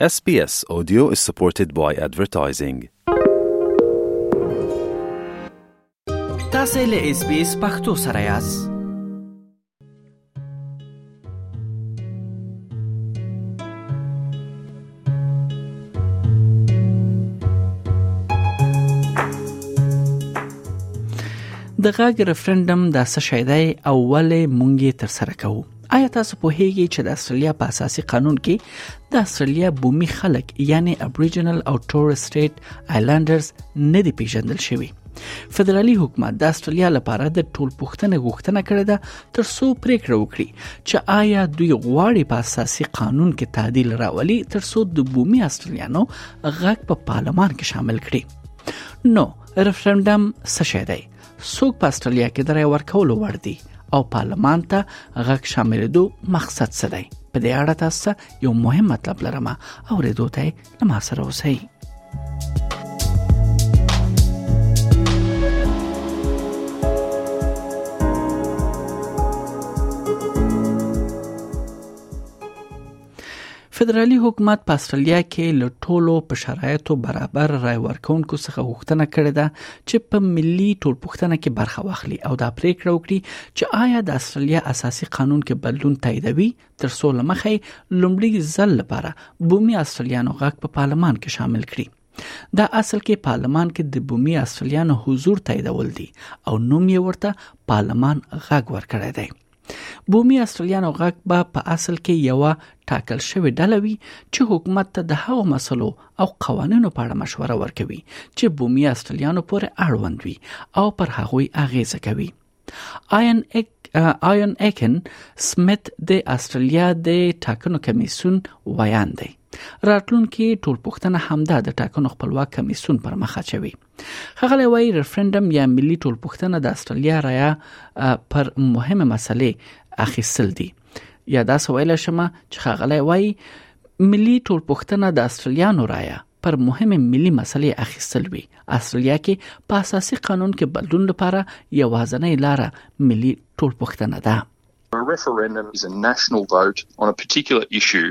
SBS Audio is supported by advertising. تاسو له اس بي اس پختو سره یاست د غږ ریفرندم د څه شی دی او ولې مونږ یې تر سره کوو آیا تاسو پوهیږئ چې د استرالیا په اساسي قانون کې د استرالیا بومي خلک یعنی ابریجنل او تورس سټیټ آیلندرز نه دی پیژندل شوی فدرالي حکومت د استرالیا لپاره د ټول پښتنه غوښتنه کړې ده تر څو پریکړه وکړي چې آیا دوی غواړي په اساسي قانون کې تعدیل راولي تر څو د بومي استرالیانو غږ په پارلمان کې شامل کړي نو رفرندم څه شی دی څوک په استرالیا کې د رای ورکولو وړ دي او پارلمان ته غږ شاملېدو مقصد څه دی په دې اړه تاسو یو مهم مطلب لرم او ریدو ته نه ما سره اوسئ فدرالي حکومت په استرالیا کې له ټولو په شرایطو برابر رای ورکونکو څخه غوښتنه کړې ده چې په ملي ټولپوښتنه کې برخه واخلي او دا پریکړه وکړي چې آیا د استرالیا اساسي قانون کې بدلون تاییدوي تر څو لمخې لومړي ځل لپاره بومي استرالیانو غږ په پارلمان کې شامل کړي دا اصل کې پارلمان کې د بومي استرالیانو حضور تاییدول دي او نوم یې ورته پارلمان غږ ورکړی دی بومي استرالیانو غږ به په اصل کې یو ټاکل شوی ډله وي چې حکومت ته د هغو مسلو او قوانینو په اړه مشوره ورکوي چې بومي استرالیانو پورې اړوند وي او پر هغوی اغیزه کوي آیان اک آیان اکن سمیت د استرالیا د ټاکنو کمیسون ویاند دی راتلونکي ټول پښتنه همدا د ټاکنو خپلواک کمیسون پر مخ اچوي خغلی وایي ریفرندم یا ملي ټولپوښتنه د استرالیا رایا پر مهمه مسلې اخیستل دي یا دا سویل شمه چې خغلی وایي ملي ټولپوښتنه د استرالیانو رایا پر مهمه ملي مسلې اخیستل وي استرالیا کې په اساسي قانون کې بدلون لپاره یوازنۍ لاره ملي ټولپوښتنه ده A referendum is a national vote on a particular issue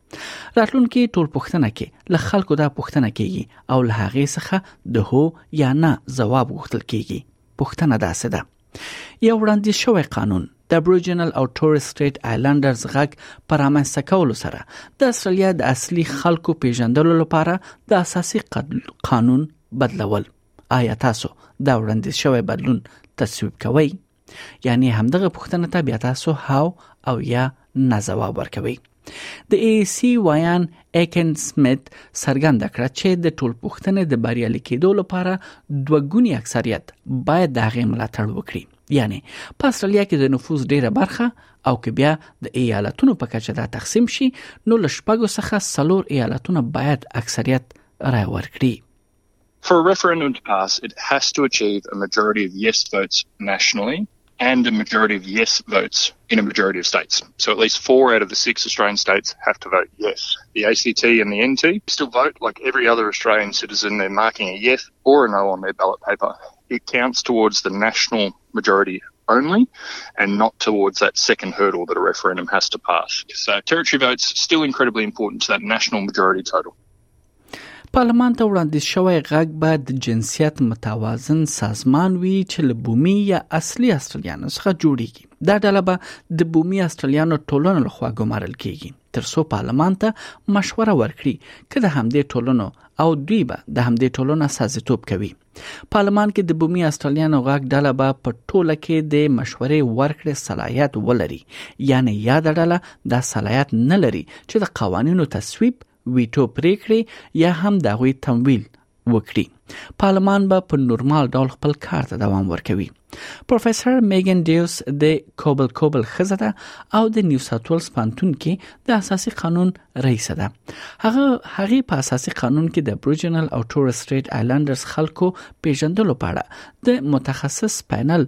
راتلونکي ټول پښتنه کې له خلکو دا پښتنه کیږي او له هغه څخه د هو یا نه جواب غوښتل کیږي پښتنه داسې ده یو وړاندې شوی قانون د ابوریجنل او ټورس سټیټ آیلندرز غږ پرامن سکول سره د استرالیا د اصلي خلکو پیژندلو لپاره د اساسي قانون بدلول آیا تاسو دا وړاندې شوی بدلون تصویب کوئ یعنی همدغه پوښتنه ته بیا تاسو هاو او یا نه ځواب ورکوي د ای سی وایان ایکن سمیت څرګند کړه چې د ټولپوښتنې د بریالي کېدو لپاره دوه ګونی اکثریت باید د هغې ملاتړ وکړي یعنی په استرالیا کې د نفوس ډیره برخه او که بیا د ایالتونو په کچه دا تقسیم شي نو لشپګو څخه سلور ایالتونه باید اکثریت رای ورکړي For a referendum to pass, it has to achieve a majority of yes votes nationally and a majority of yes votes in a majority of states. So at least four out of the six Australian states have to vote yes. The ACT and the NT still vote like every other Australian citizen. They're marking a yes or a no on their ballot paper. it counts towards the national majority only and not towards that second hurdle that a referendum has to pass. So territory votes still incredibly important to that national majority total. پارلمان ته وړاندیز شوی غږ به د جنسیت متوازن سازمان وي چې له بومي یا اصلي استرالیانو څخه جوړیږي دا ډله به د بومي استرالیانو ټولنو لخوا ګمارل کیږي ترڅو پارلمان ته مشوره ورکړي که د همدې ټولنو او دوی به د همدې ټولنو سازیتوب کوي پارلمان کې د بومي استرالیانو غږ ډله به په ټوله کې د مشورې ورکړې صلاحیت ولري یعنی یاد ډله دا صلاحیت نه لري چې د قوانینو تصویب ویټو پریکړې یا هم د هغوی تمویل وکړي پارلمان به په نورمال ډول خپل کار ته دوام ورکوي پروفیسور میګن ډیوس د کوبل کوبل خزه ده او د نیو ساوث ویلز پانتون کې د اساسي قانون رئیس ده هغه هغه په اساسي قانون کې د ابوریجنل او تورس سټریټ آیلندرز خلکو پیژندلو په اړه د متخصص پینل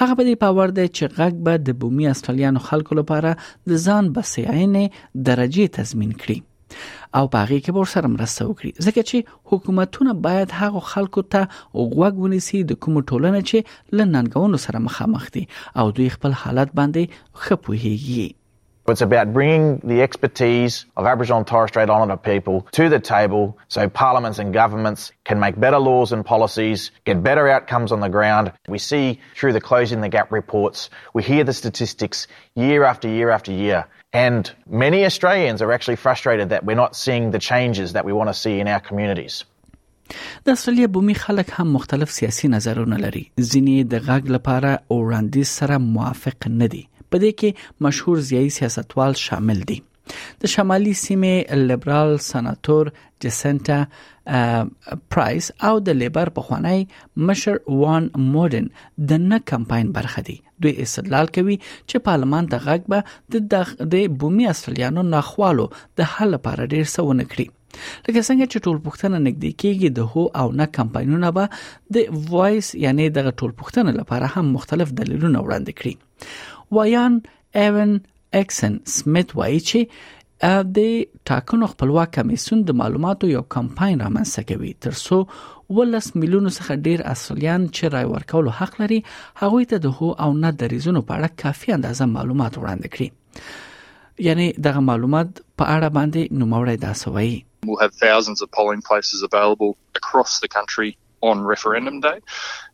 هغه په دې باور دی چې غږ به د بومي استرالیانو خلکو لپاره د ځان بسیاینې درجه تضمین کړي او په هغه کې به سره مرسته وکړي ځکه چې حکومتونه باید هغه خلکو ته غوږ ونیسي د کوم ټولنه چې لننګونو سره مخامخ دي او دوی خپل حالت باندې خپوهيږي It's about bringing the expertise of Aboriginal and Torres Strait Islander people to the table so parliaments and governments can make better laws and policies, get better outcomes on the ground. We see through the Closing the Gap reports, we hear the statistics year after year after year. And many Australians are actually frustrated that we're not seeing the changes that we want to see in our communities. د استرالیا بومي خلک هم مختلف سیاسي نظرونه لري ځینې د غږ لپاره وړاندیز سره موافق نه دي په دې کې مشهور ځایي سیاستوال شامل دي د شمالي سیمې لیبرال سناتور جسنټا پرایس او د لیبر په خوانی مشر وان مورن د نه کمپاین برخه دي دوی استدلال کوي چې پارلمان ته غږ به د بومي استرالیانو ناخوالو د حل لپاره ډیر څه ونه کړي لکه څنګه چې ټول پښتنه نګدې کیږي د هو او نه کمپاینونه به د وایس یعنی دغه ټول پښتنه لپاره هم مختلف دلیلونه وړاندې کړي وایان ایون اکسن سمیت وایي چې د ټاکنو خپلواک کمیسیون د معلوماتو یو کمپاین رامنځته کوي ترڅو ولس میلیونو څخه ډیر اصلیان چې رای ورکولو حق لري هغه ته د هو او نه دریزونو په اړه کافي اندازه معلومات وړاندې کړي کړي یعنی دغه معلومات په اړه باندې نوموړی داسوي We'll have thousands of polling places available across the country on referendum day.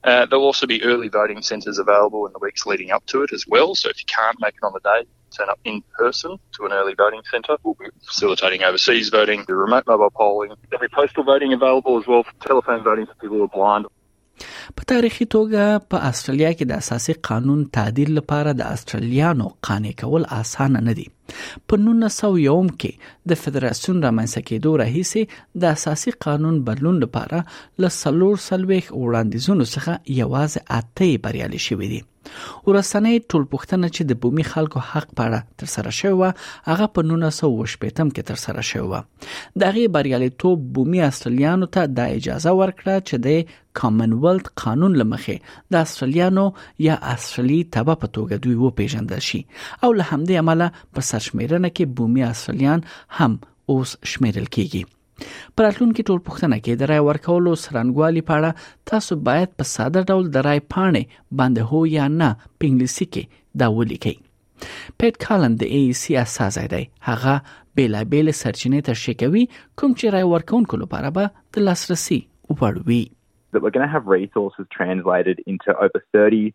Uh, there'll also be early voting centres available in the weeks leading up to it as well. So if you can't make it on the day, turn up in person to an early voting centre. We'll be facilitating overseas voting, the remote mobile polling. There'll be postal voting available as well for telephone voting for people who are blind. په تاریخي توګه په استرالیا کې د اساسي قانون تعدیل لپاره د استرالیانو قانع کول اسانه نه دي په 1901 کې د فدراسیون رامنځته کېدو راهیسې د اساسي قانون بدلون لپاره له سلور سلويخ وړاندیزونو څخه یوازې اته بریالي شوې دي ورستنې ټولپوښتنه چې د بومي خلکو حق په اړه تر سره شوې و هغه په 1918 کې تر سره شوې و د غي بریالیتوب بومي استرالیانو ته د اجازه ورکړه چې د کامنولت قانون لمخې د استرالیانو یا استرالی تبه په توګه دوی و پیژندل شي او له همدې امله په سرشمیرنه کې بومي استرالیان هم اوس شمیرل کیږي په راتلونکي ټولپوښتنه کې د رای ورکولو سرنګوالي په اړه تاسو باید په ساده ډول د رای پاڼې باندې هو یا نه په انګلیسي کې دا ولیکئ پیټ کالن د ای سی اساسای دی هغه بیلابیل سرچینې تشریح کوي کوم چې رای ورکونکو لپاره به د لاسرسي وړ وي that we're going to have resources translated into over 30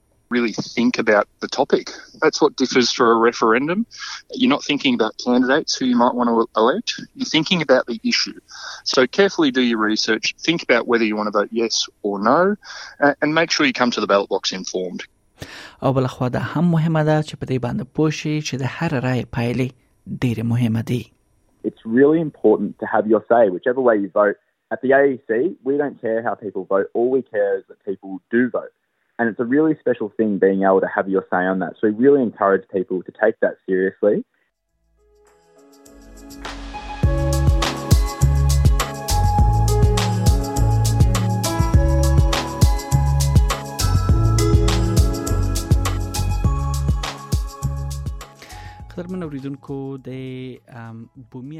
really think about the topic. That's what differs for a referendum. You're not thinking about candidates who you might want to elect. You're thinking about the issue. So carefully do your research. Think about whether you want to vote yes or no, and make sure you come to the ballot box informed. او بل خو دا هم مهمه ده چې په دې باندې پوه شي چې د هر پایلې ډېرې دي. It's really important to have your say, whichever way you vote. At the AEC, we don't care how people vote. All we care is that people do vote. And it's a really special thing being able to have your say on that. So we really encourage people to take that seriously. قدرمن اوریدونکو د بومي